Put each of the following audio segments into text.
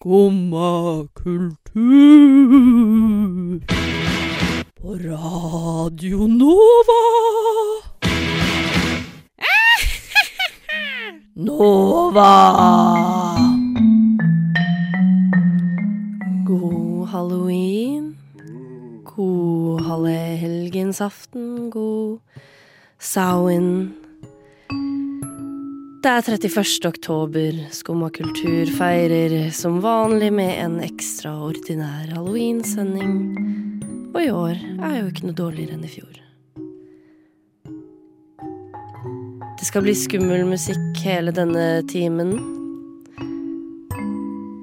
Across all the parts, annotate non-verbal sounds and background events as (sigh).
Skumma kultur. På Radio Nova. (laughs) Nova. God halloween. God hallehelgensaften. God Samhain. Det er 31. oktober. Skumma kultur feirer som vanlig med en ekstraordinær halloweensending. Og i år er jo ikke noe dårligere enn i fjor. Det skal bli skummel musikk hele denne timen.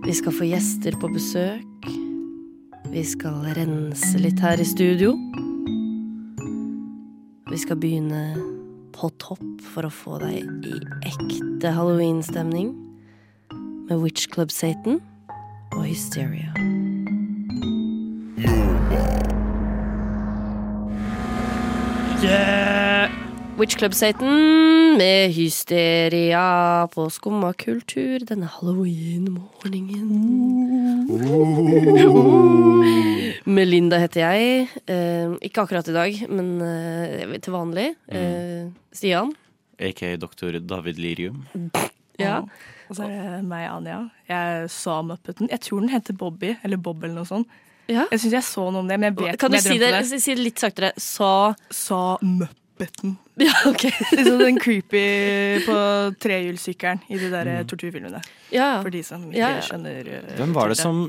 Vi skal få gjester på besøk. Vi skal rense litt her i studio. Vi skal begynne på topp for å få deg i ekte halloweenstemning med Witch Club Satan og Hysteria. Yeah. Witch Club Satan med Hysteria på Skumma kultur denne halloween-morgenen. Melinda heter jeg. Eh, ikke akkurat i dag, men eh, til vanlig. Eh, Stian. Aka doktor David Lirium. Ja. Og så er det meg, Anja. Jeg sa Muppeten. Jeg tror den heter Bobby, eller Bob eller noe sånt. Ja. Jeg syns jeg så noe om det, men jeg vet Kan du om jeg si det. si det litt saktere? Sa Sa Muppeten. (laughs) Ja, ok. Liksom den creepy på trehjulssykkelen i de der torturfilmene. Ja, For de som ikke Ja, ja. skjønner uh, Hvem var det som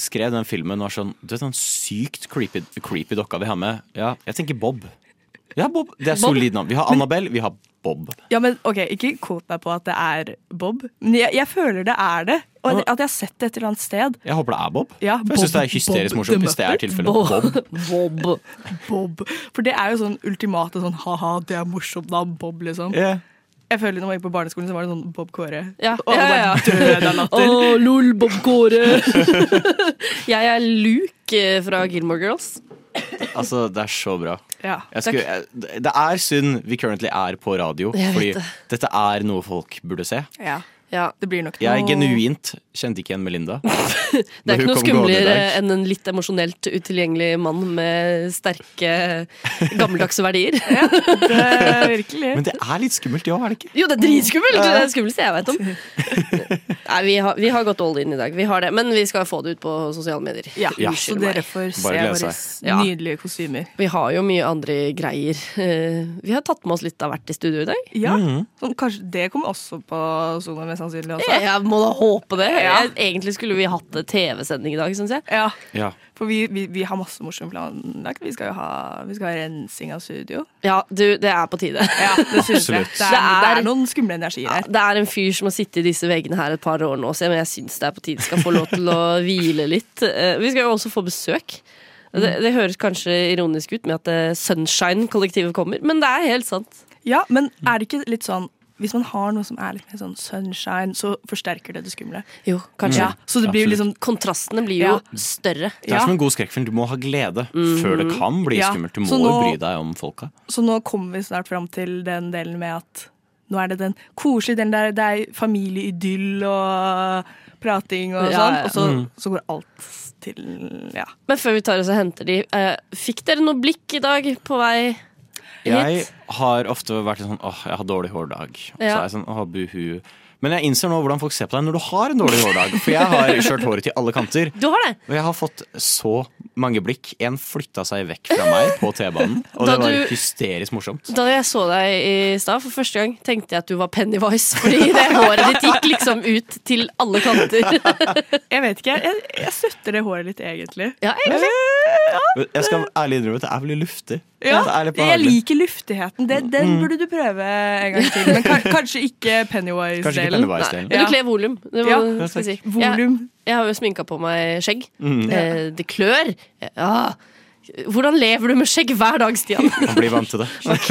skrev den filmen? Var sånn, du vet den sykt creepy, creepy dokka vi har med? Ja, jeg tenker Bob. Ja, Bob. Det er Bob? solid navn. Vi har Annabelle, vi har Bob. Ja, men ok, Ikke quote meg på at det er Bob, men jeg, jeg føler det er det. Og at jeg har sett det et eller annet sted. Jeg håper det er Bob. Ja, For jeg syns det er hysterisk Bob morsomt hvis det er tilfellet. Bob. Bob. (laughs) Bob. Bob. For det er jo sånn ultimate sånn ha-ha, det er morsomt da, Bob, liksom. Yeah. Jeg føler når jeg gikk på barneskolen, så var det sånn Bob Kåre. Ja, Og alle ja, ja. døde av latter. (laughs) Å, lol, Bob Kåre. (laughs) jeg er Luke eh, fra Gilmore Girls. Altså, det er så bra. Ja. Jeg skulle, jeg, det er synd vi currently er på radio, fordi det. dette er noe folk burde se. ja. Ja. Det blir nok Jeg er genuint kjente ikke igjen Melinda. (laughs) Det er ikke noe skumlere enn en litt emosjonelt utilgjengelig mann med sterke gammeldagse verdier. Det er virkelig. Men det er litt skummelt, ja, er det ikke? Jo, det er dritskummelt! Det er det skumleste jeg vet om. (laughs) Nei, vi har, vi har gått all in i dag. Vi har det, Men vi skal få det ut på sosiale medier. Ja, Ja. Så dere får se våre nydelige kostymer. Vi har jo mye andre greier. Eh, Vi har tatt med oss litt av hvert i studio i dag. Ja, Mhm. sånn, kanskje Det kommer også på Zoom, mest sannsynlig. også. Jeg må da håpe det. Ja. Jeg, egentlig skulle vi hatt TV-sending i dag, syns jeg. Ja, Ja. For vi, vi, vi har masse morsomme planlagt. Vi skal jo ha, vi skal ha rensing av studio. Ja, du, det er på tide. Ja, Det synes jeg. Det er, Det er- det er noen skumle energier Ja, her. det er en fyr som har sittet i disse veggene her et par år nå, så jeg, men jeg syns det er på tide skal få lov til å hvile litt. Eh, Vi skal jo også få besøk. Det, det høres kanskje ironisk ut med at eh, Sunshine-kollektivet kommer, men det er helt sant. Ja, Men er det ikke litt sånn hvis man har noe som er litt mer sånn sunshine, så forsterker det det skumle. Jo, kanskje. Ja, så det blir Absolutt. liksom Kontrastene blir jo Ja. større. Det er som en god skrekkfilm. Du må ha glede før det kan bli Ja. skummelt. Du må nå- bry deg om folka. Så nå kommer vi snart fram til den delen med at nå er det den koselige delen der det er familieidyll og prating og Ja, sånn, og så, Mm. så går alt til ja. Men før vi tar oss og henter de, eh, fikk dere noe blikk i dag på vei Jeg har ofte vært sånn åh, jeg har dårlig hårdag. Så er jeg sånn åh, buhu. Men jeg innser nå hvordan folk ser på deg når du har en dårlig hårdag. For jeg har (laughs) kjørt håret til alle kanter. Du har det! Og jeg har fått så mange blikk. En flytta seg vekk fra meg på T-banen. (laughs) Og Da det var du- hysterisk morsomt. Da jeg så deg i stad for første gang, tenkte jeg at du var Pennywise. Fordi det håret ditt gikk liksom ut til alle kanter. (laughs) Jeg vet ikke, jeg, jeg støtter det håret litt, egentlig. Ja, egentlig. Jeg skal ærlig innrømme at det er veldig luftig. Ja, det er jeg liker luftigheten. Den, den burde du prøve en gang til. Men ka (laughs) kanskje ikke Pennywise-delen. Pennywise-delen. Du kler volum. Det Ja, si. Volum. Jeg, jeg har jo sminka på meg skjegg. Mm. Eh, det klør. Ja. Hvordan lever du med skjegg hver dag, Stian? (laughs) Man blir vant til det. (laughs) Ok.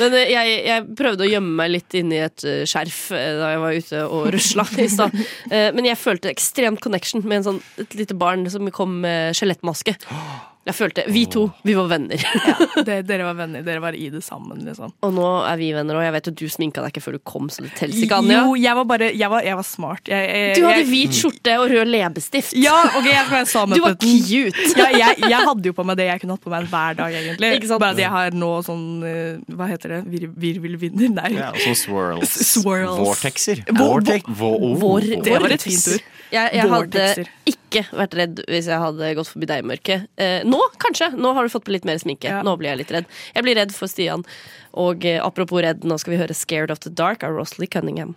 Men eh, jeg, jeg prøvde å gjemme meg litt inni et eh, skjerf eh, da jeg var ute og rusla i stad. Eh, Men jeg følte ekstremt connection med en sånn, et lite barn som kom med skjelettmaske. (gasps) Jeg følte Vi to, vi var venner. (laughs) (laughs) Det, dere var venner, dere var i det sammen, liksom. Og nå er vi venner, og jeg vet at du sminka deg ikke før du kom, så det teller ikke, Anja. Jo, jeg var bare Jeg var, jeg var smart. Jeg, jeg, Du hadde jeg, hvit skjorte og rød leppestift. Ja, ok, jeg sa Du var cute. ja, jeg, jeg hadde jo på meg det jeg kunne hatt på meg hver dag, egentlig. Ikke sant? Bare at jeg har nå sånn eh, Hva heter det? Vir, virvelvinder? Nei. Ja, og sånn swirls. Swirls. Vortexer. Vortex. Vår, oh. Det var et fint ord. Jeg, jeg hadde Vortexer. Ikke vært redd hvis jeg hadde gått forbi deg i mørket. Eh, nå, kanskje. Nå har du fått på litt mer sminke. Ja. Nå blir jeg litt redd. Jeg blir redd for Stian. Og eh, apropos redd, nå skal vi høre 'Scared of the Dark' av Rosalie Cunningham.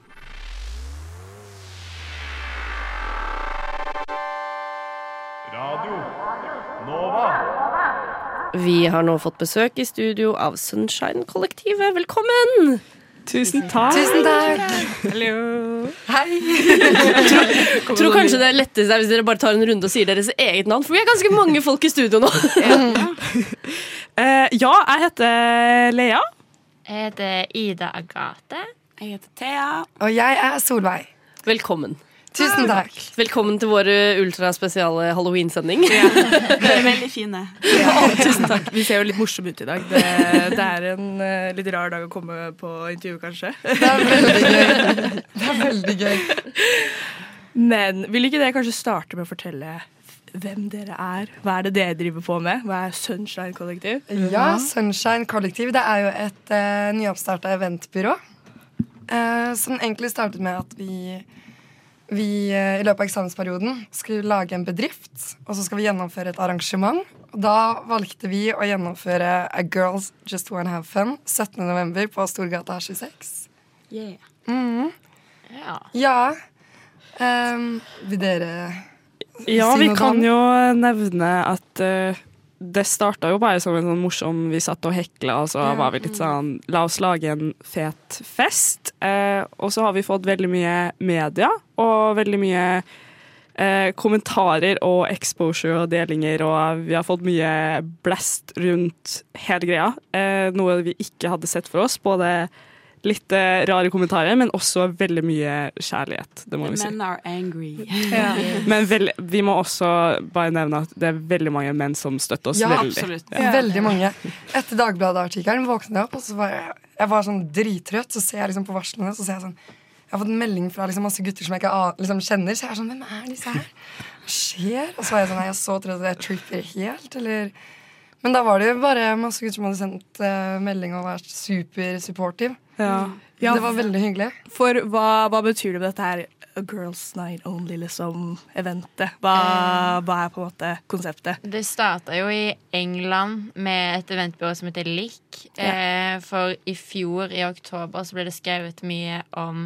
Radio Nova. Vi har nå fått besøk i studio av Sunshine-kollektivet. Velkommen! Tusen takk. Tusen takk. Hallo. Hei. Jeg Tror kanskje det er lettest hvis dere bare tar en runde og sier deres eget navn, for vi er ganske mange folk i studio nå. Eh, ja, jeg heter Lea. Jeg heter Ida Agathe. Jeg heter Thea. Og jeg er Solveig. Velkommen. Tusen takk. Velkommen til vår ultraspesiale halloween-sending. Dere er veldig fine. (laughs) Tusen takk. Vi ser jo litt morsomme ut i dag. Det, det er en eh, litt rar dag å komme på intervju, kanskje. Det er veldig gøy. (laughs) Det er veldig gøy. Men vil ikke dere kanskje starte med å fortelle hvem dere er? Hva er det dere driver på med? Hva er Sunshine Kollektiv? Ja, Sunshine Kollektiv det er jo et uh, nyoppstarta eventbyrå. uh, som egentlig startet med at vi, vi eh, i løpet av eksamensperioden skulle lage en bedrift. Og så skal vi gjennomføre et arrangement. Og da valgte vi å gjennomføre A Girls Just Wanna Have Fun 17.11. på Storgata 26. Yeah. Ja. Ja. Um, vil dere Ja, si vi kan om? jo nevne at eh, det starta jo bare som en sånn morsom Vi satt og hekla, og så var vi litt sånn La oss lage en fet fest. Eh, og så har vi fått veldig mye media og veldig mye eh, kommentarer og exposure og delinger, og vi har fått mye blast rundt hele greia. Eh, noe vi ikke hadde sett for oss. Både litt eh, rare kommentarer, men også veldig mye kjærlighet. Det må vi si. Men are angry. (laughs) Men vel, vi må også bare nevne at det er veldig mange menn som støtter oss Ja, veldig. Absolutt. Veldig mange. Etter Dagbladet-artikkelen våknet jeg opp, og så var jeg, jeg var sånn drittrøtt. Så ser jeg liksom på varslene, så ser jeg sånn Jeg har fått en melding fra liksom masse gutter som jeg ikke liksom kjenner. Så jeg er sånn Hvem er disse her? Hva skjer? Og så var jeg sånn Nei, jeg er så trøtt at jeg tripper helt, eller Men da var det jo bare masse gutter som hadde sendt uh, melding og vært supersupportive. Ja. Ja, Det var veldig hyggelig. For hva, hva betyr det med dette her A Girls Night Only, liksom, eventet? Hva, hva er på en måte konseptet? Det starta jo i England med et eventbyrå som heter LIK. Eh, for i fjor, i oktober, så ble det skrevet mye om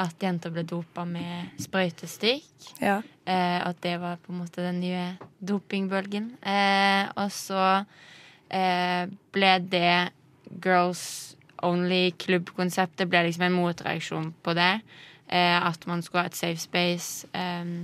at jenter ble dopa med sprøytestikk. Ja. Eh, at det var på en måte den nye dopingbølgen. Eh, og så eh, ble det Girls Only-klubbkonseptet ble liksom en motreaksjon på det. Eh, at man skulle ha et safe space. Eh,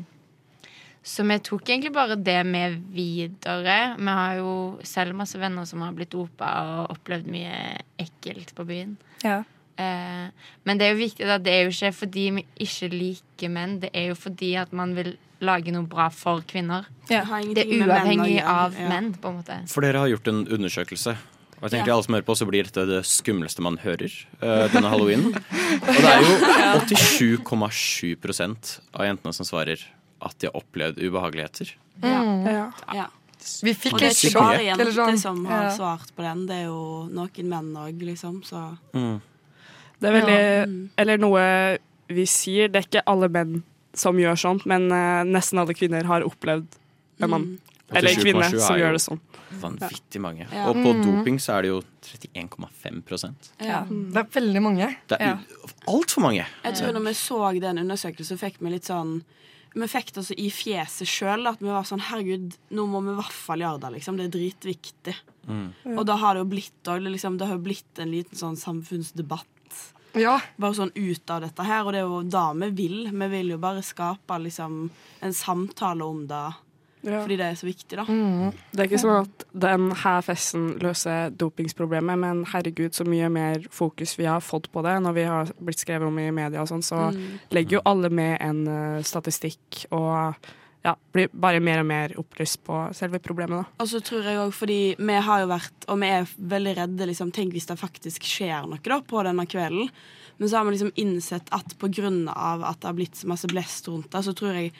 så vi tok egentlig bare det med videre. Vi har jo selv masse venner som har blitt dopa og opplevd mye ekkelt på byen. Ja. Eh, men det er jo viktig at det er jo ikke fordi vi ikke liker menn. Det er jo fordi at man vil lage noe bra for kvinner. Ja. Det er uavhengig menn av Ja. menn, på en måte. For dere har gjort en undersøkelse. Og jeg tenker Ja. alle som hører på, så blir dette det skumleste man hører uh, denne halloween. Og det er jo (laughs) 87,7% av jentene som svarer at de har opplevd ubehageligheter. Ja. Ja. Vi fikk Og det er ikke bare jenter sånn. som har svart på den. Det er jo noen menn òg, liksom. Så Mm. Det er veldig Eller noe vi sier. Det er ikke alle menn som gjør sånt, men eh, nesten alle kvinner har opplevd en mann. Eller en kvinne som gjør det sånn. Vanvittig mange. Ja. Og på doping så er det jo 31,5 ja. Det er veldig mange. Det er Ja. altfor mange. Jeg tror når vi så den undersøkelsen, fikk vi litt sånn Vi fikk det altså i fjeset sjøl. At vi var sånn Herregud, nå må vi i hvert fall gjøre det. liksom Det er dritviktig. Og da har det jo blitt det liksom, Det har jo blitt en liten sånn samfunnsdebatt Ja. bare sånn ut av dette her. Og det er jo da vi vil. Vi vil jo bare skape liksom en samtale om det Ja. fordi det er så viktig, da. Det er ikke sånn at denne festen løser dopingsproblemet, men herregud, så mye mer fokus vi har fått på det når vi har blitt skrevet om i media og sånn, så legger jo alle med en uh, statistikk og ja, blir bare mer og mer opplyst på selve problemet. da. Og så tror jeg også, fordi vi har jo vært, og vi er veldig redde, liksom, tenk hvis det faktisk skjer noe da, på denne kvelden. Men så har vi liksom innsett at av at det har blitt så masse blest rundt det, så tror jeg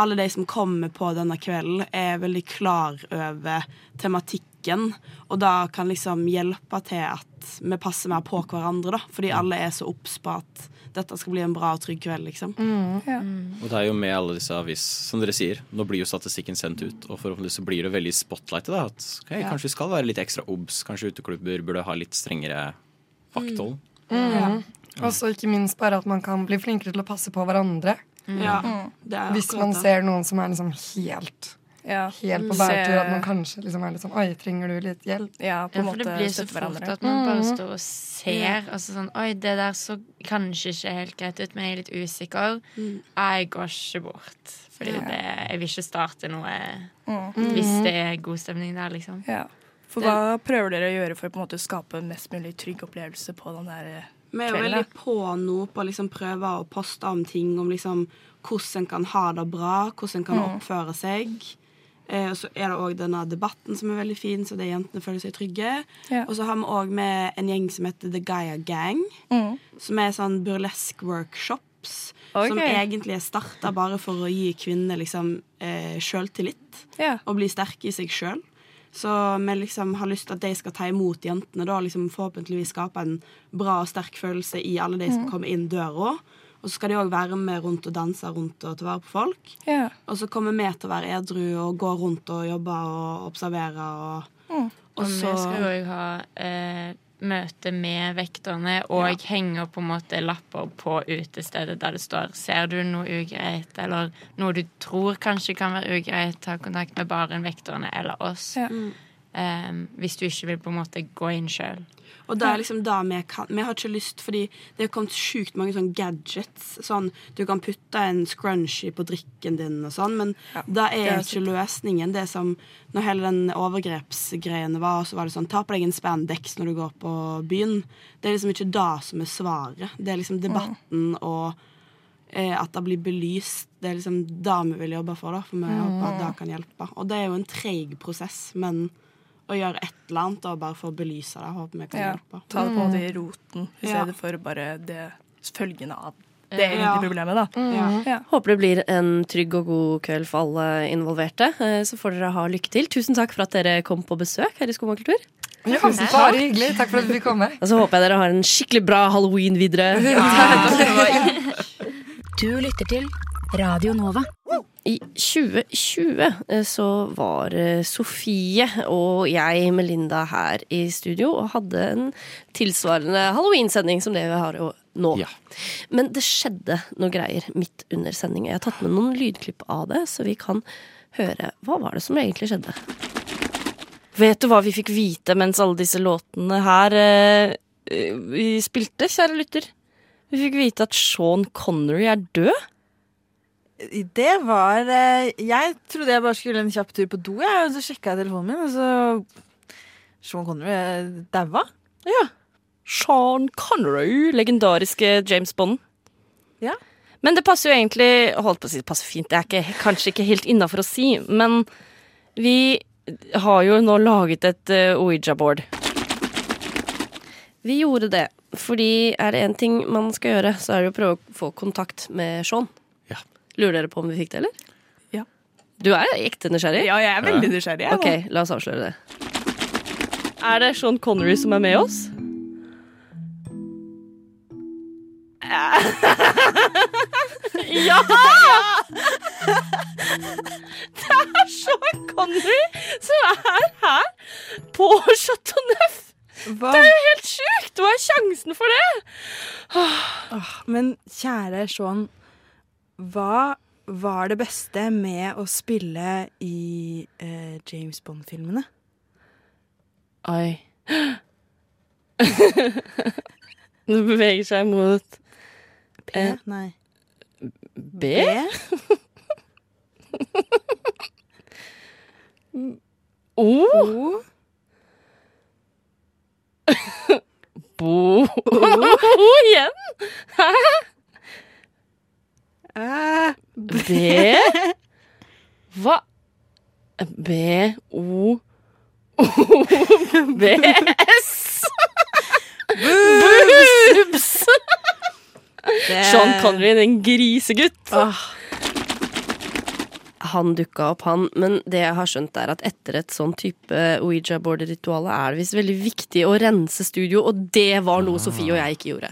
alle de som kommer på denne kvelden, er veldig klar over tematikken. Og da kan liksom hjelpe til at vi passer mer på hverandre, da. Fordi alle er så obs på at dette skal bli en bra og trygg kveld, liksom. Og det er jo med alle disse avis, som dere sier, nå blir jo statistikken sendt ut, og forhåpentligvis så blir det veldig spotlightet, da. At okay, Ja. kanskje vi skal være litt ekstra obs, kanskje uteklubber burde ha litt strengere vakthold. Mm. Og så ikke minst bare at man kan bli flinkere til å passe på hverandre. Ja, Mm. det er Hvis man det. ser noen som er liksom helt Ja. Helt på Se- bærtur, at man kanskje liksom er litt sånn Oi, trenger du litt hjelp? Ja, Ja, for det blir så fort at man bare står og ser. og så sånn Oi, det der så kanskje ikke helt greit ut, men jeg er litt usikker. Jeg går ikke bort. Fordi Ja. det, jeg vil ikke starte noe Mm. hvis det er god stemning der, liksom. Ja. For hva prøver dere å gjøre for å på en måte skape en mest mulig trygg opplevelse på den der Vi er jo veldig på nå på å liksom prøve å poste om ting om liksom hvordan en kan ha det bra, hvordan en kan Mm. oppføre seg. Eh, og så er det òg denne debatten som er veldig fin, så de jentene føler seg trygge. Ja. Og så har vi òg med en gjeng som heter The Gaia Gang, Mm. som er sånn burlesk workshops. Som egentlig er starta bare for å gi kvinner liksom eh, sjøltillit Ja. og bli sterke i seg sjøl. Så vi liksom har lyst til at de skal ta imot jentene, da liksom forhåpentligvis skape en bra og sterk følelse i alle de som Mm. kommer inn døra. Og så skal de òg være med rundt og danse rundt og ta vare på folk. Ja. Og så kommer vi til å være edru og gå rundt og jobbe og observere og Mm. Og Og vi så skal jo òg ha eh, møte med vekterne og ja. henger på en måte lapper på utestedet der det står 'Ser du noe ugreit?' eller noe du tror kanskje kan være ugreit, ta kontakt med baren, vekterne eller oss. Ja. Eh, hvis du ikke vil på en måte gå inn sjøl. Og det er liksom det vi kan Vi har ikke lyst, fordi det er kommet sjukt mange sånne gadgets. Sånn, du kan putte en scrunchie på drikken din og sånn, men det er det er ikke løsningen. Det som Når hele den overgrepsgreiene var, så var det sånn Ta på deg en spandex når du går på byen. Det er liksom ikke det som er svaret. Det er liksom debatten og eh, at det blir belyst. Det er liksom det vi vil jobbe for, da, for vi håper at det kan hjelpe. Og det er jo en treig prosess, men å gjøre et eller annet og bare for å belyse det, håper vi kan ja. hjelpe. Ta det på i roten, i Ja. stedet for bare det følgende av det Ja. egentlige problemet. da. Mm. Ja. Håper det blir en trygg og god kveld for alle involverte. Eh, Så får dere ha lykke til. Tusen takk for at dere kom på besøk her i Skomakultur. Ja, bare hyggelig. Takk for at du fikk komme. Og så håper jeg dere har en skikkelig bra halloween videre. (laughs) (laughs) Du lytter til Radio Nova. I 2020 eh, så var eh, Sofie og jeg, Melinda, her i studio og hadde en tilsvarende halloween-sending som det vi har jo nå. Ja. Men det skjedde noe greier midt under sendingen. Jeg har tatt med noen lydklipp av det, så vi kan høre hva var det som egentlig skjedde. Vet du hva vi fikk vite mens alle disse låtene her eh, eh, vi spilte, kjære lytter? Vi fikk vite at Sean Connery er død. Det var eh, Jeg trodde jeg bare skulle en kjapp tur på do, jeg, og så sjekka jeg telefonen min, og så Sean Connery er daua. Ja. Sean Connery, legendariske James Bond. Ja. Men det passer jo egentlig Holdt på å si det passer fint, det er ikke, kanskje ikke helt innafor å si, men vi har jo nå laget et uh, Ouija-board. Vi gjorde det, fordi er det én ting man skal gjøre, så er det å prøve å få kontakt med Sean. Lurer dere på om vi fikk det, eller? Ja. Du er ekte nysgjerrig? Ja, jeg er veldig nysgjerrig. jeg, Ok, la oss avsløre det. Er det Sean Connery som er med oss? (laughs) ja! Det er Sean Connery som er her på Chateau Neuf. Hva? Det er jo helt sjukt! Hva er sjansen for det? Men kjære Sean, hva var det beste med å spille i eh, James Bond-filmene? Oi. (gasps) Det beveger seg mot P? Eh, Nei. B. (laughs) O. O? (laughs) Bo. O (laughs) igjen. Hæ? B. Hva? B-O-O-B-S. Boobs! Sean Connery, den grisegutt. Han dukka opp, han. Men det jeg har skjønt, er at etter et sånn type Ouija-board-ritual er det visst veldig viktig å rense studio, og det var noe Sofie og jeg ikke gjorde.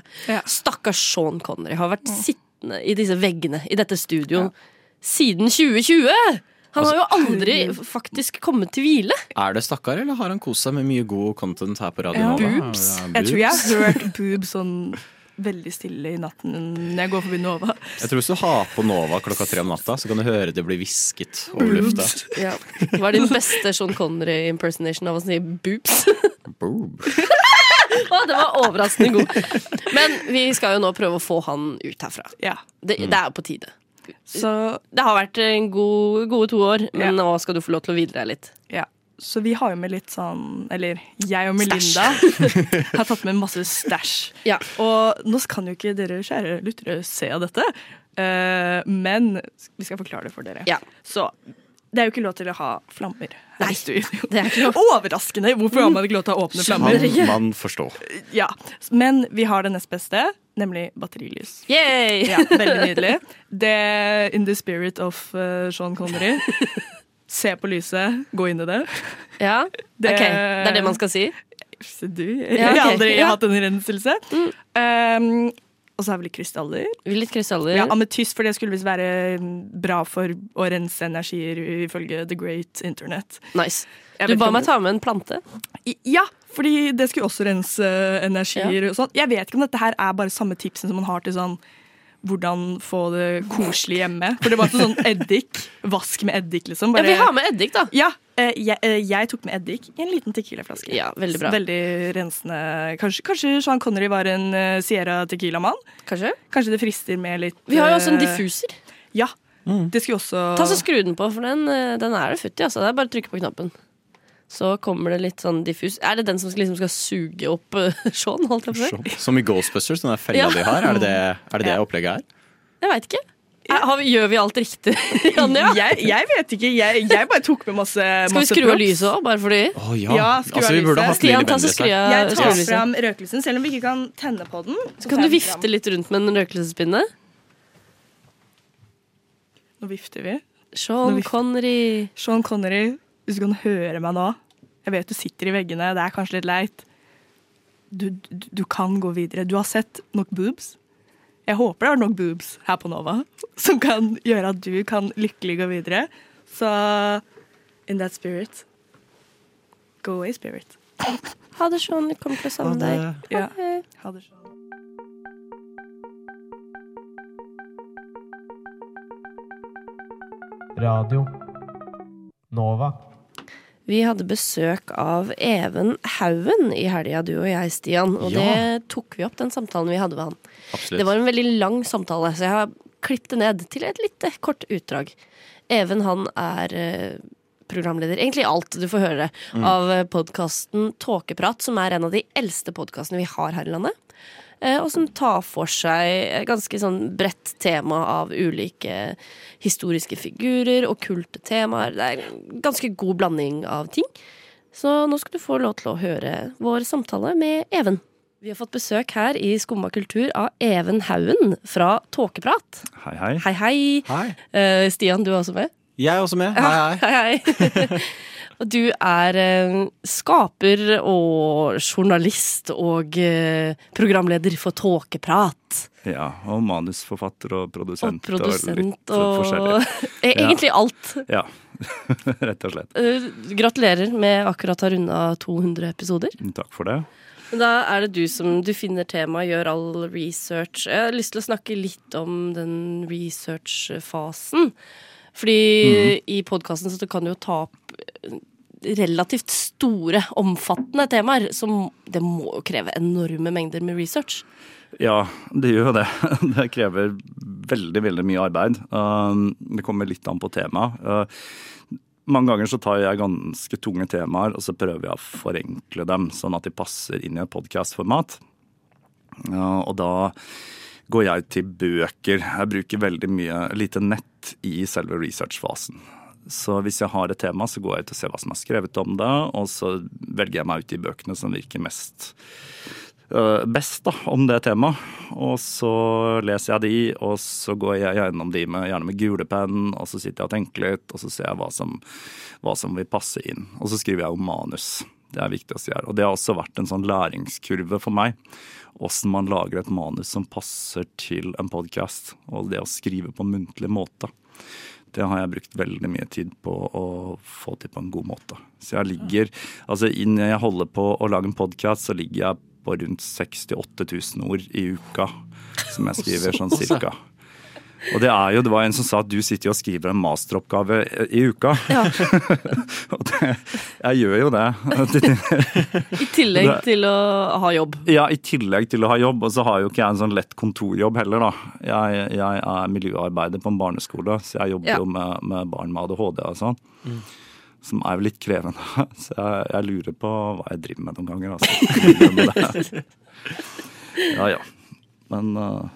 Stakkars Sean Connery har vært sittende i disse veggene i dette studio siden 2020! Han har jo aldri faktisk kommet til hvile. Er det stakkar, eller har han kost seg med mye god content her på Radio Ja. Boobs. Ja, Jeg tror jeg har hørt boob sånn veldig stille i natten når jeg går forbi Nova. Jeg tror hvis du har på Nova klokka tre om natta, så kan du høre det bli hvisket over lufta. Ja. Hva er din beste Sean Connery-impersonation av å si boobs? Boob. (laughs) Å, det var overraskende god. Men vi skal jo nå prøve å få han ut herfra. Det, det er jo på tide. det har vært en god, gode to år, men nå skal du få lov til å hvile deg litt. Ja. Så vi har jo med litt sånn Eller jeg og Melinda (laughs) har tatt med masse stæsj. Og nå kan jo ikke dere kjære lyttere se dette, uh, men vi skal forklare det for dere. Ja. Så det er jo ikke lov til å ha flammer her i studio. (laughs) Det er ikke lov. Overraskende! Hvorfor har man ikke lov til å ha åpne flammer? Kan man forstå. (laughs) Ja, Men vi har det nest beste, nemlig batterilys. Yay! Ja, veldig nydelig. Det In the spirit of uh, Sean Connery. Se på lyset, gå inn i det. Ja, ok. Det er det man skal si? Du, Ja, jeg har aldri Ja. hatt en renselse. Um, og så har vi litt krystaller. Litt krystaller. Ja, Ametyst, for det skulle visst være bra for å rense energier, ifølge The Great Internet. Nice. Du ba meg ta med en plante. I- Ja, fordi det skulle også rense energier og sånn. Jeg vet ikke om dette her er bare samme tipsen som man har til sånn hvordan få det koselig hjemme. For det var sånn eddik. Vask med eddik, liksom. Ja, vi har med eddik, da. Ja, jeg, eh, jeg tok med eddik i en liten tequilaflaske. Ja, veldig bra. Veldig rensende. Kanskje, kanskje Sean Connery var en eh, Sierra Tequila-mann? Kanskje Kanskje det frister med litt Vi har jo også en eh, diffuser. Ja. Det skulle også Ta så Skru den på, for den, eh, den er det futt i. Altså. Det er bare å trykke på knappen. Så kommer det litt sånn diffus. Er det den som skal, liksom skal suge opp (laughs) Sean? Holdt jeg på? Som i Ghostbusters, den der fella Ja. de har. Er det det, er det, det opplegget er? Jeg veit ikke. Har vi, gjør vi alt riktig, (laughs) Janja? Jeg, jeg vet ikke. Jeg, jeg bare tok med masse Skal vi skru av lyset òg, bare fordi? Å ja. skru altså, av vi burde lyset. hatt Stian, ta så skru av Jeg tar fram røkelsen, selv om vi ikke kan tenne på den. Så kan du vifte litt rundt med en røkelsespinne. Nå vifter vi. Sean vifter. Connery. Sean Connery, hvis du kan høre meg nå Jeg vet du sitter i veggene, det er kanskje litt leit. Du, du, du kan gå videre. Du har sett nok boobs. Jeg håper det er nok boobs her på Nova som kan gjøre at du kan lykkelig gå videre. Så in that spirit Go away, spirit. Ha det, sånn. Vi kommer til å savne deg. Ja. Ha det. Ha det sånn. Radio Nova. Vi hadde besøk av Even Haugen i helga, du og jeg, Stian. Og Ja. det tok vi opp, den samtalen vi hadde med han. Absolutt. Det var en veldig lang samtale, så jeg har klippet det ned til et lite kort utdrag. Even han er eh, programleder, egentlig alt du får høre, Mm. av podkasten Tåkeprat, som er en av de eldste podkastene vi har her i landet. Eh, Og som tar for seg et ganske sånn bredt tema av ulike historiske figurer, okkulte temaer. Det er en ganske god blanding av ting. Så nå skal du få lov til å høre vår samtale med Even. Vi har fått besøk her i Skumma kultur av Even Haugen fra Tåkeprat. Hei, hei. Hei, hei. Eh, Stian, du er også med? Jeg er også med. Hei, hei. (laughs) hei, hei. Og du er eh, skaper og journalist og eh, programleder for Tåkeprat. Ja, og manusforfatter og produsent. Og produsent og forskjellig. (laughs) Eh, Egentlig alt. Ja, (laughs) rett og slett. Eh, gratulerer med akkurat å ha runda 200 episoder. Takk for det. Da er det du som du finner temaet, gjør all research. Jeg har lyst til å snakke litt om den researchfasen. Fordi i podkasten så kan du jo ta opp relativt store, omfattende temaer. Som det må jo kreve enorme mengder med research. Ja, det gjør jo det. (laughs) Det krever veldig, veldig mye arbeid. Um, Det kommer litt an på temaet. Uh, Mange ganger så tar jeg ganske tunge temaer, og så prøver jeg å forenkle dem, sånn at de passer inn i et podkastformat. Og da går jeg til bøker. Jeg bruker veldig mye lite nett i selve researchfasen. Så hvis jeg har et tema, så går jeg ut og ser hva som er skrevet om det, og så velger jeg meg ut de bøkene som virker mest øh, best da, om det temaet. Og så leser jeg de, og så går jeg gjennom de med, gjerne med gulepenn, og så sitter jeg og tenker litt, og så ser jeg hva som, hva som vil passe inn. Og så skriver jeg jo manus. Det er viktig å si her. Og det har også vært en sånn læringskurve for meg. Åssen man lager et manus som passer til en podkast, og det å skrive på en muntlig måte. Det har jeg brukt veldig mye tid på å få til på en god måte. Så jeg ligger Altså når jeg holder på å lage en podkast, så ligger jeg på rundt 68 000 ord i uka. Som jeg skriver sånn cirka. Og det er jo, det var en som sa at du sitter jo og skriver en masteroppgave i uka. Ja. (laughs) og det, jeg gjør jo det. I tillegg til å ha jobb. Ja, i tillegg til å ha jobb. Og så har jo ikke jeg en sånn lett kontorjobb heller, da. Jeg, jeg er miljøarbeider på en barneskole, så jeg jobber Ja. jo med, med barn med ADHD og sånn. Som er jo litt krevende. (laughs) Så jeg, jeg lurer på hva jeg driver med noen ganger, altså. (laughs) Ja ja. Men uh,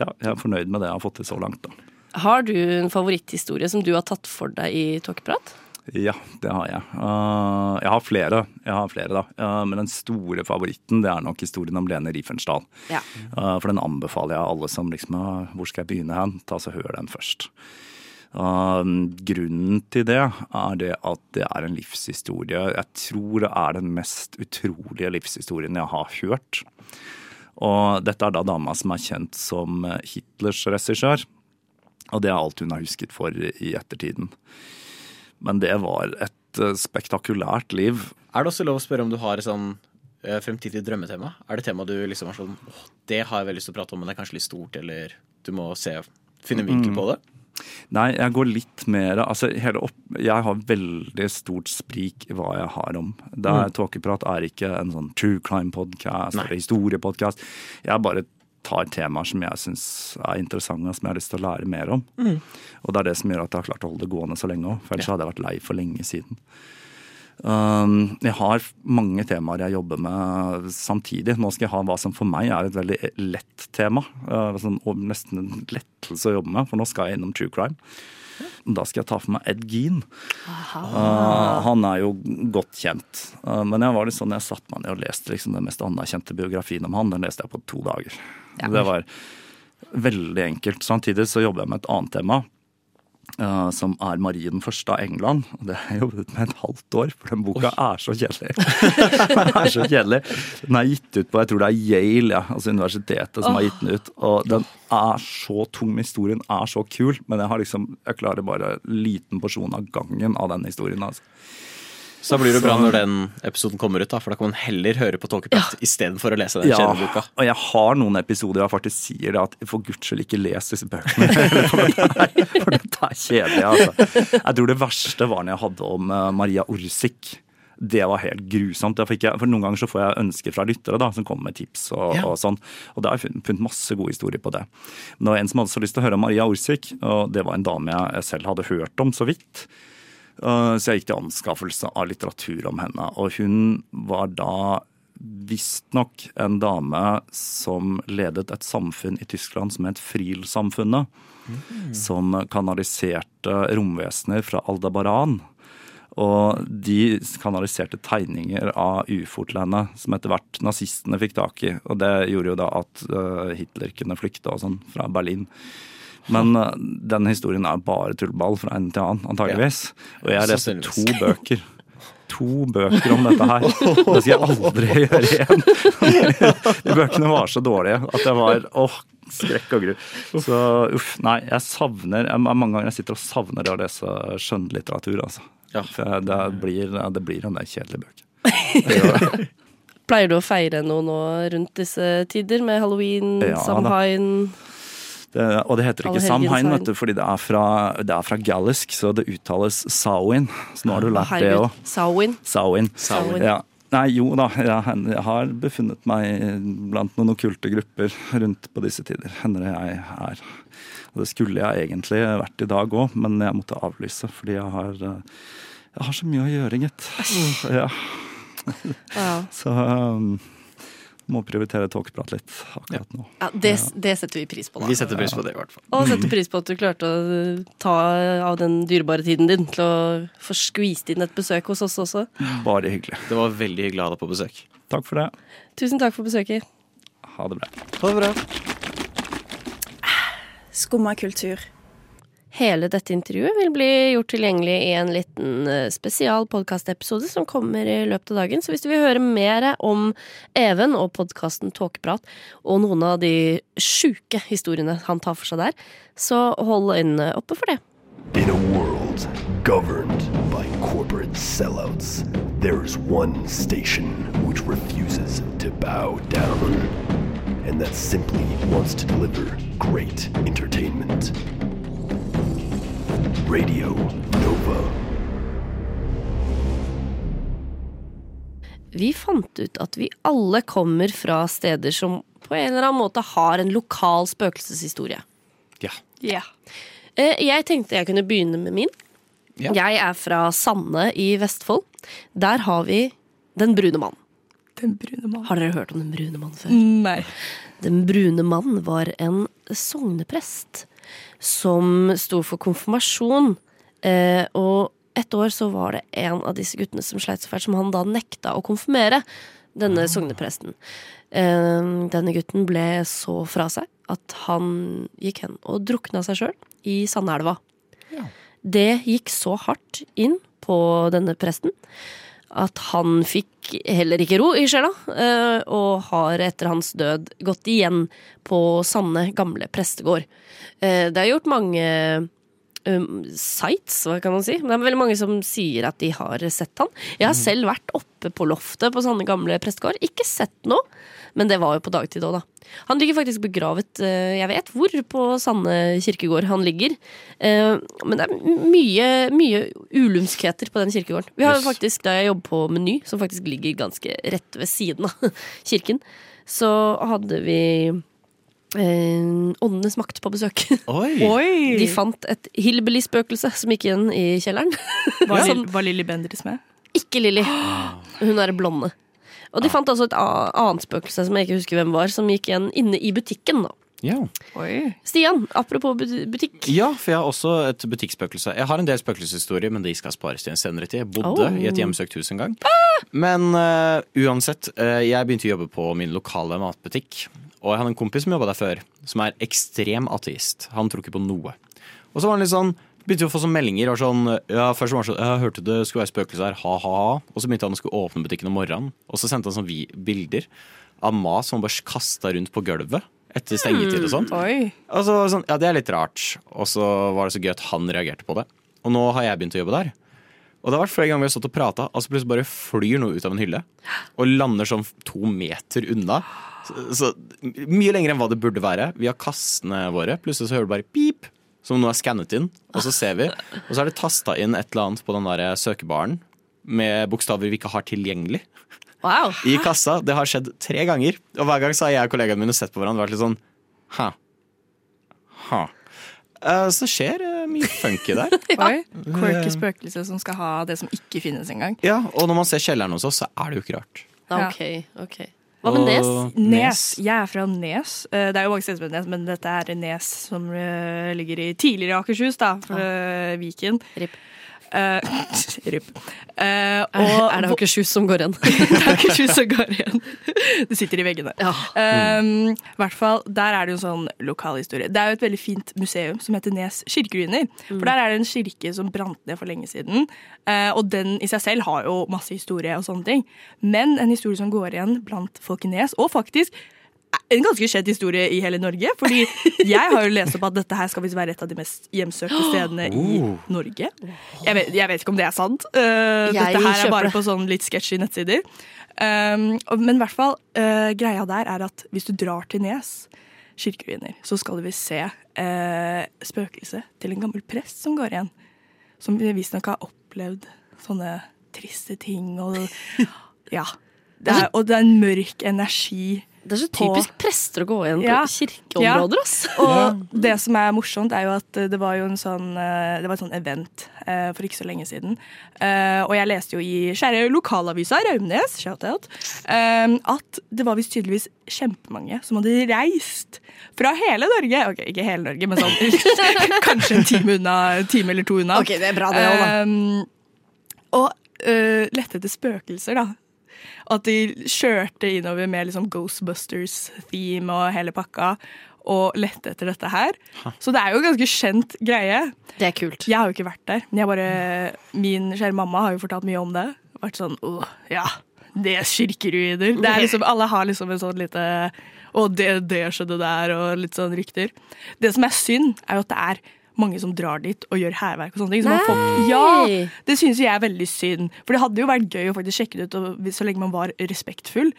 ja, jeg er fornøyd med det jeg har fått til så langt, da. Har du en favoritthistorie som du har tatt for deg i Tåkeprat? Ja, det har jeg. Uh, jeg har flere, jeg har flere da. Uh, men den store favoritten det er nok historien om Lene Riefensdahl. Ja. Uh, for den anbefaler jeg alle som liksom Hvor skal jeg begynne hen? Ta så Hør den først. Grunnen til det er det at det er en livshistorie. Jeg tror det er den mest utrolige livshistorien jeg har hørt. Og dette er da dama som er kjent som uh, Hitlers regissør. Og det er alt hun har husket for i ettertiden. Men det var et eh, spektakulært liv. Er det også lov å spørre om du har et sånn eh, fremtidig drømmetema? Er det tema du liksom har sånn åh, det har jeg veldig lyst til å prate om, men det er kanskje litt stort, eller du må se, finne en vinkel Mm. på det? Nei, jeg går litt mer Altså, hele opp, jeg har veldig stort sprik i hva jeg har om. Det er, Mm. Tåkeprat er ikke en sånn true crime-podkast eller historiepodkast. Jeg bare tar temaer som jeg syns er interessante, og som jeg har lyst til å lære mer om. Mm. Og det er det som gjør at jeg har klart å holde det gående så lenge òg. For ellers hadde jeg vært lei for lenge siden. Um, jeg har mange temaer jeg jobber med samtidig. Nå skal jeg ha hva som for meg er et veldig lett tema. Uh, sånn, nesten en lettelse å jobbe med, for nå skal jeg innom true crime. Da skal jeg ta for meg Ed Gean. Uh, han er jo godt kjent. Uh, men jeg var litt sånn, jeg satte meg ned og leste liksom, den mest anerkjente biografien om han. Den leste jeg på to dager. Det var veldig enkelt. Samtidig så jobber jeg med et annet tema. Uh, som er Marie den første av England. Og det har jeg jobbet med et halvt år, for den boka er så kjedelig. (laughs) den er så kjedelig. Den er gitt ut på jeg tror det er Yale, ja, altså universitetet, som har gitt den ut. Og den er så tung. Historien er så kul, men jeg har liksom, jeg klarer bare en liten porsjon av gangen av den historien. altså. Så da blir det bra når den episoden kommer ut, da, for da kan man heller høre på Tåkeprat istedenfor å lese den Ja, kjedelige boka. og jeg har noen episoder jeg faktisk sier det at for guds skyld ikke les disse bøkene. (laughs) for, dette er, for dette er kjedelig, altså. Jeg tror det verste var når jeg hadde om eh, Maria Orsik. Det var helt grusomt. Jeg, for Noen ganger så får jeg ønsker fra lyttere da, som kommer med tips. Og, Ja. og sånn. Og da har jeg funnet masse gode historier på det. Men det var en som hadde så lyst til å høre om Maria Orsik, og det var en dame jeg selv hadde hørt om så vidt. Uh, Så jeg gikk til anskaffelse av litteratur om henne. Og hun var da visstnok en dame som ledet et samfunn i Tyskland som het Friel-samfunnet. Som kanaliserte romvesener fra Aldabaran. Og de kanaliserte tegninger av ufotlandet som etter hvert nazistene fikk tak i. Og det gjorde jo da at uh, Hitler kunne flykte og sånn fra Berlin. Men uh, den historien er bare tullball fra en til annen, antageligvis. Og jeg har lest to bøker. To bøker om dette her. Det skal jeg aldri (laughs) gjøre igjen. De bøkene var så dårlige at det var åh, skrekk og gru. Så uff, nei, jeg savner jeg, Mange ganger jeg sitter og savner det å lese skjønnlitteratur, altså. For det blir, det blir en del kjedelige bøker. (laughs) Pleier du å feire noe nå rundt disse tider, med halloween, Ja, da. Det, og det heter ikke Samhain, vet du, fordi det er fra, det er fra gallisk, så det uttales Sawin. Så nå har du lært det òg. Sawin. Sawin. Sawin. Ja. Nei, jo da, jeg, har befunnet meg blant noen okkulte grupper rundt på disse tider. Hender det jeg er. Og det skulle jeg egentlig vært i dag òg, men jeg måtte avlyse fordi jeg har, eh, jeg har så mye å gjøre, gitt. Ja. Wow. (laughs) Så um, må prioritere tåkeprat litt akkurat nå. Ja, det, det setter vi pris på, da. Vi setter pris på det, i hvert fall. Og setter pris på at du klarte å ta av den dyrebare tiden din til å få skvist inn et besøk hos oss også. Bare hyggelig. Det var veldig hyggelig å ha deg på besøk. Takk for det. Tusen takk for besøket. Ha det bra. Ha det bra. Skumma kultur. Hele dette intervjuet vil bli gjort tilgjengelig i en liten eh, spesial podkastepisode som kommer i løpet av dagen. Så hvis du vil høre mer om Even og podkasten Tåkeprat og noen av de sjuke historiene han tar for seg der, så hold øynene oppe for det. In a world governed by corporate sellouts, there is one station which refuses to bow down. And that simply wants to deliver great entertainment. Radio Nova. Vi fant ut at vi alle kommer fra steder som på en eller annen måte har en lokal spøkelseshistorie. Ja. Eh, Jeg tenkte jeg kunne begynne med min. Ja. Jeg er fra Sande i Vestfold. Der har vi Den brune mann. Den brune mann. Har dere hørt om Den brune mann før? Nei. Den brune mann var en sogneprest som sto for konfirmasjon. Eh, og et år så var det en av disse guttene som sleit så fælt, som han da nekta å konfirmere. Denne sognepresten. Eh, denne gutten ble så fra seg at han gikk hen og drukna seg sjøl i Sandelva. Det gikk så hardt inn på denne presten at han fikk heller ikke ro i sjela, eh, og har etter hans død gått igjen på Sanne gamle prestegård. Eh, Det er gjort mange um, sites, hva kan man si. Det er veldig mange som sier at de har sett han. Jeg har selv vært oppe på loftet på sånne gamle prestegård. Ikke sett noe, men det var jo på dagtid òg, da. Han ligger faktisk begravet, eh, jeg vet hvor, på Sanne kirkegård han ligger. Eh, Men det er mye, mye ulumskheter på den kirkegården. Vi har jo faktisk, da jeg jobber på Meny, som faktisk ligger ganske rett ved siden av (laughs) kirken, så hadde vi eh, Åndenes makt på besøk. (laughs) Oi! De fant et hillbilly-spøkelse som gikk igjen i kjelleren. Var, (laughs) Som- var Lilly Bendriss med? ikke Lilly. (gasps) Hun er blonde. Og de fant altså et annet spøkelse som jeg ikke husker hvem var, som gikk igjen inne i butikken. da. Ja. Stian, apropos butikk. ja, for jeg har også et butikkspøkelse. Jeg har en del spøkelseshistorier, men de skal spares til en senere tid. Jeg bodde Oh. i et hjemsøkt hus en gang. Men uh, uansett, uh, jeg begynte å jobbe på min lokale matbutikk. Og jeg hadde en kompis som jobba der før, som er ekstrem ateist. Han tror ikke på noe. Og så var han litt sånn Begynte å få sånne meldinger. Og sånn, ja, først var han sånn, jeg hørte det skulle være spøkelse her, ha-ha-ha. Og så begynte han å skulle åpne butikken om morgenen. Og så sendte han sånne bilder av mat som han bare kasta rundt på gulvet etter stengetid og sånt. Oi. Og så sånn, ja, det er litt rart. Og så var det så gøy at han reagerte på det. Og nå har jeg begynt å jobbe der. Og det har vært flere ganger vi har stått og prata, så plutselig bare flyr noe ut av en hylle. Og lander sånn to meter unna. Så, så Mye lenger enn hva det burde være. Vi har kassene våre. Plutselig så hører du bare pip, som noe er skannet inn. Og så ser vi. Og så er det tasta inn et eller annet på den der søkebaren med bokstaver vi ikke har tilgjengelig. Wow. I kassa. Det har skjedd tre ganger. Og hver gang så har jeg og kollegaene mine sett på hverandre og vært litt sånn Hæ. Hæ. Eh, Så det skjer eh, mye funky der. (laughs) Oi. Quirky spøkelse som skal ha det som ikke finnes engang. Ja, Og når man ser kjelleren hos oss, så er det jo ikke rart. Ok, ok. Hva med Nes? Nes. Jeg er fra Nes. Eh, Det er jo mange steder som heter Nes, men dette er Nes som eh, ligger i tidligere Akershus, da, for ah. Viken. Rip. (laughs) Rip. Eh, og, er det Akershus som går igjen? (laughs) det er Akershus som går igjen. Det sitter i veggene. Um, I hvert fall, Der er det jo en sånn lokal historie. Det er jo et veldig fint museum som heter Nes kirkeruiner. For der er det en kirke som brant ned for lenge siden. Uh, og den i seg selv har jo masse historie og sånne ting. Men en historie som går igjen blant folk i Nes, og faktisk en ganske kjent historie i hele Norge. Fordi jeg har jo lest opp at dette her skal visst være et av de mest hjemsøkte stedene i (gasps) Oh. Norge. Jeg vet, jeg vet ikke om det er sant. Uh, dette her er bare på sånn litt sketchy nettsider. Um, men i hvert fall, uh, greia der er at hvis du drar til Nes kirkeruiner, så skal du visst se uh, spøkelset til en gammel prest som går igjen. Som visstnok har opplevd sånne triste ting og (laughs) Ja. Det er, og det er en mørk energi Det er så på- typisk prester å gå igjen på Ja. kirkeområder, Ja. (laughs) Og det som er morsomt, er jo at det var jo en sånn eh, Det var et sånn event eh, for ikke så lenge siden. Eh, og jeg leste jo i kjære lokalavisa Raumnes, shout-out, eh, at det var visst tydeligvis kjempemange som hadde reist fra hele Norge. Ok, ikke hele Norge, men sånn (laughs) kanskje en time unna, en time eller to unna. Ok, det er bra det også, da. Eh, og lette etter spøkelser, da. At de kjørte innover med liksom Ghostbusters-theme og hele pakka. Og lette etter dette her. Så det er jo en ganske kjent greie. Det er kult. Jeg har jo ikke vært der, men jeg bare, min kjære mamma har jo fortalt mye om det. Vært sånn åh, ja, det er kirkeruiner. Det er (laughs) liksom, alle har liksom en sånn lite Å, det, det skjedde der, og litt sånn rykter. Det som er synd, er jo at det er mange som drar dit og gjør hærverk og sånne ting. Så får, ja, det synes jeg er veldig synd. For det hadde jo vært gøy å faktisk sjekke det ut og, så lenge man var respektfull.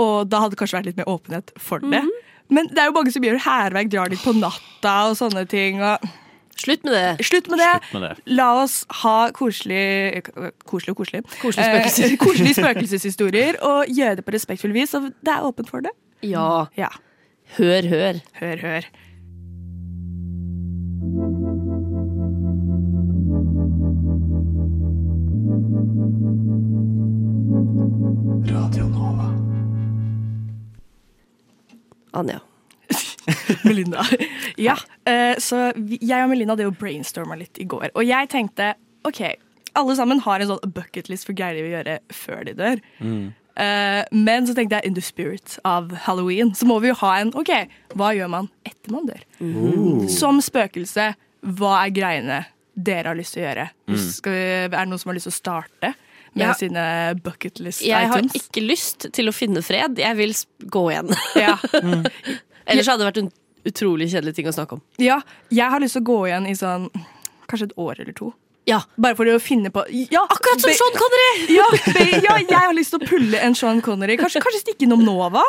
Og da hadde det kanskje vært litt mer åpenhet for det. Men det er jo mange som gjør hærverk, drar dit på natta og sånne ting. Og Slutt med det. Slutt med det. Slutt med det. La oss ha koselig Koselig og koselig. Koselige spøkelser. Eh, (laughs) koselige spøkelseshistorier og gjøre det på respektfull vis. Og det er åpent for det. Ja. Ja. Hør, hør. Hør, hør. Anja. (laughs) Melinda. (laughs) Ja, eh, så jeg og Melinda hadde jo brainstorma litt i går. Og jeg tenkte OK, alle sammen har en sånn bucketlist for greier de vil gjøre før de dør. Mm. men så tenkte jeg in the spirit av halloween, så må vi jo ha en OK, hva gjør man etter man dør? Uh. Som spøkelse, hva er greiene dere har lyst til å gjøre? Mm. Skal vi, er det noen som har lyst til å starte med Ja. sine bucketlist Jeg har ikke lyst til å finne fred. Jeg vil gå igjen. Ja. (laughs) Ellers hadde det vært en utrolig kjedelig ting å snakke om. Ja, jeg har lyst til å gå igjen i sånn kanskje et år eller to. Ja. Bare for å finne på ja, Akkurat som Sean Connery! (laughs) Ja, ja, jeg har lyst til å pulle en Sean Connery. Kanskje, kanskje stikke innom Nova?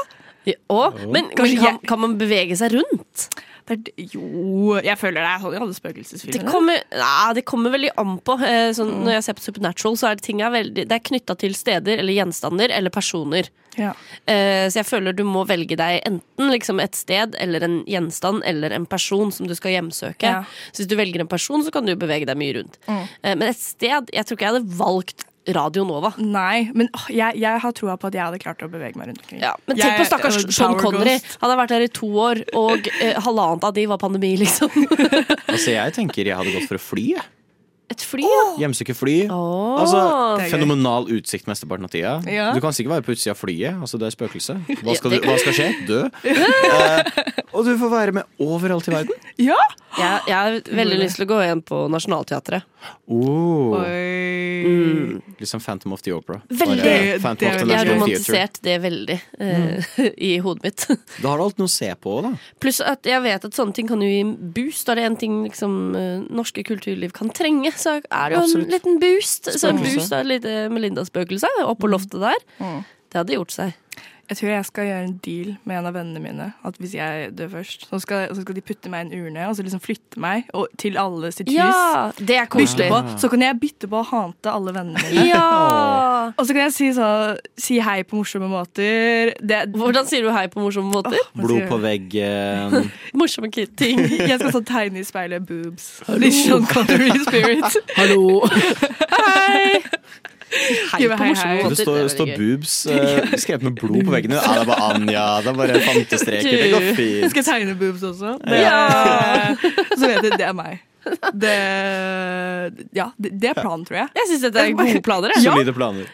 Ja, og, men men kan, kan man bevege seg rundt? Det jo, jeg føler det er alle spøkelsesfilmer. Det kommer, ja, det kommer veldig an på. Sånn, mm. Når jeg ser på Supernatural, så er det ting er veldig, det er knytta til steder eller gjenstander eller personer. Ja. Eh, så jeg føler du må velge deg enten liksom et sted eller en gjenstand eller en person som du skal hjemsøke. Ja. Så hvis du velger en person, så kan du bevege deg mye rundt. Mm. Eh, men et sted Jeg tror ikke jeg hadde valgt Radio Nova. Nei, men åh, jeg, jeg har troa på at jeg hadde klart å bevege meg rundt omkring. Ja, men tenk på stakkars Sean power Connery. ghost. Han har vært her i to år, og eh, halvannet av de var pandemi, liksom. (laughs) Altså, jeg tenker jeg hadde gått for å fly. jeg. Et fly, ja. Hjemsøke fly. Åh. Altså, Det er gøy. Fenomenal utsikt mesteparten av tida. Ja. Du kan sikkert være på utsida av flyet. Altså, det er spøkelse. Hva skal, du, hva skal skje? Dø? (laughs) Eh, og du får være med overalt i verden. Ja! Jeg, jeg har veldig lyst til å gå igjen på Nationaltheatret. Oh. Mm. Litt som Phantom of the Opera. Veldig. Bare of Jeg har romantisert det veldig eh, (laughs) i hodet mitt. Da har du alt noe å se på, da. Pluss at jeg vet at sånne ting kan jo gi boost. Da er det en ting liksom, eh, norske kulturliv kan trenge, så er det jo en liten boost. Så en boost av et lite Melinda-spøkelse oppå loftet der. Det hadde gjort seg. Jeg tror jeg skal gjøre en deal med en av vennene mine. At hvis jeg dør først, så skal, så skal de putte meg i en urne og så liksom flytte meg og, til alle sitt hus. Ja, det er koselig. Bytte på, så kan jeg bytte på å hante alle vennene mine. Ja. Og så kan jeg si, så, si hei på morsomme måter. Det, Hvordan sier du hei på morsomme måter? Blod på veggen. (laughs) Morsomme ting. (laughs) Jeg skal sånn tegne i speilet boobs. Litt Sean Connery spirit. Hallo. (laughs) Hei. Hei på morsomme Det måter. står, Det er står boobs uh, skrevet med blod på veggen. Ja, det er bare Anja. Det er bare fantestreker. Det går fint. Skal jeg tegne boobs også? Det, Ja. Så vet jeg det er meg. Det, ja, det, det er planen, tror jeg. Jeg syns dette er gode planer. Ja. Solide planer.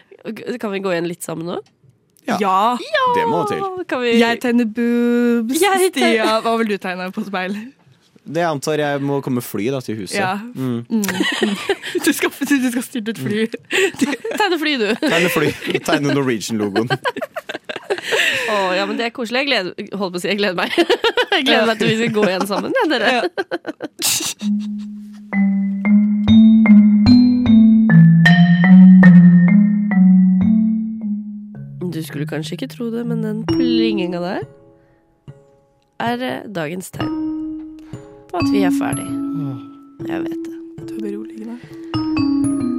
Kan vi gå igjen litt sammen nå? Ja. Det må til. Kan vi... Jeg tegner boobs. Jeg tegner- Stia, hva vil du tegne på speil? Det jeg antar jeg må komme fly da, til huset. Ja. Mm. (laughs) Du skal, du skal styrte et fly. Tegne fly, du. Tegne fly. Tegne Norwegian-logoen. Å, ja, men det er koselig. Jeg gleder, holdt på å si, jeg gleder meg. Jeg gleder meg til vi skal gå igjen sammen, ja, dere. Du skulle kanskje ikke tro det, men den plinginga der er eh, dagens tegn på at vi er ferdig. Jeg vet det. Du er beroligende.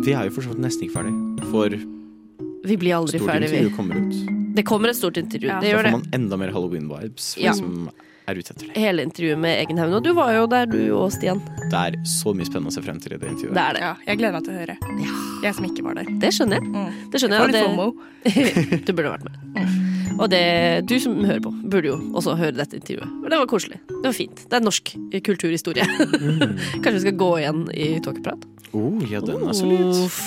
Vi er jo for så vidt nesten ikke ferdig. For Vi blir aldri ferdig, vi. kommer ut. Det kommer et stort intervju. Ja. Det gjør får det. man enda mer halloween-vibes for Ja. de som er ute etter det. Hele intervjuet med Egenhaugen. Og du var jo der, du og Stian. Det er så mye spennende å se frem til i det intervjuet. Det er det. Ja, jeg gleder meg til å høre. Jeg som ikke var der. Det skjønner jeg. Det skjønner Jeg Det var litt det- (laughs) du burde vært med. Og det, du som hører på, burde jo også høre dette intervjuet. Og det var koselig. Det var fint. Det er norsk kulturhistorie. (laughs) Kanskje vi skal gå igjen i Tåkeprat? Oh, ja, den er så Uff.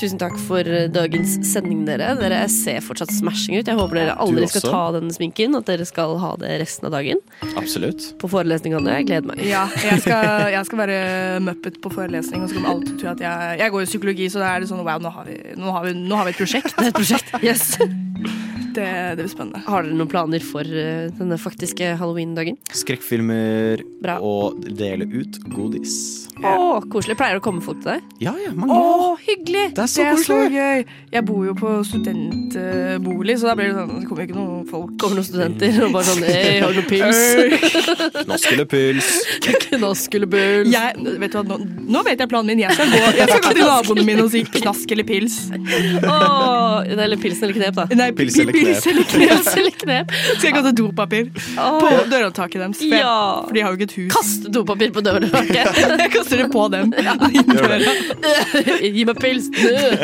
Tusen takk for eh, dagens sending, dere. Dere ser fortsatt smashing ut. Jeg håper dere aldri skal ta den sminken, og at dere skal ha det resten av dagen. Absolutt. På forelesningene. Jeg gleder meg. Ja, jeg skal, jeg skal være muppet på forelesning, og så kommer alle til å tro at jeg Jeg går i psykologi, så da er det sånn wow, nå har vi, nå har vi, nå har vi et prosjekt. (laughs) Det er et prosjekt. Yes. Det, det blir spennende. Har dere noen planer for eh, denne faktiske halloween-dagen? Skrekkfilmer Bra. og dele ut godis. Å, koselig. Pleier det å komme folk til deg? Ja, ja, mange. Å, hyggelig! Det er så Det er så koselig. gøy. Jeg bor jo på studentbolig, så da blir det sånn Det kommer jo ikke noen folk. Kommer noen studenter og bare sånn Hei, har du noe pils? Nå skulle puls. (laughs) Nå skulle. Jeg, vet du hva, nå, nå vet jeg planen min. Jeg skal gå, jeg skal gå til naboene mine og si knask eller pils. Åh, eller pilsen eller knep, da. Nei, Pils eller knep. Pils eller knep. Pils eller knep. Skal jeg gå til dopapir på dørhåndtaket deres? For, jeg- Ja. for de har jo ikke et hus. Kast dopapir på dørhåndtaket. (laughs) (laughs) Jeg kaster det på dem. (laughs) Gjør det. (laughs) Gi meg pils!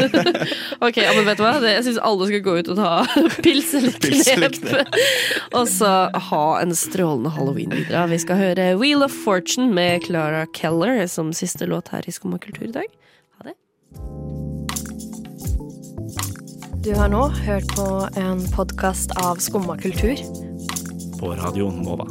(laughs) ok, men vet du hva? Jeg syns alle skal gå ut og ta pils eller knep. og så ha en strålende halloween videre. Vi skal høre Wheel of Fortune med Clara Keller som siste låt her i Skumma kultur i dag. Ha det. Du har nå hørt på en podkast av Skumma kultur. På Radio Nova.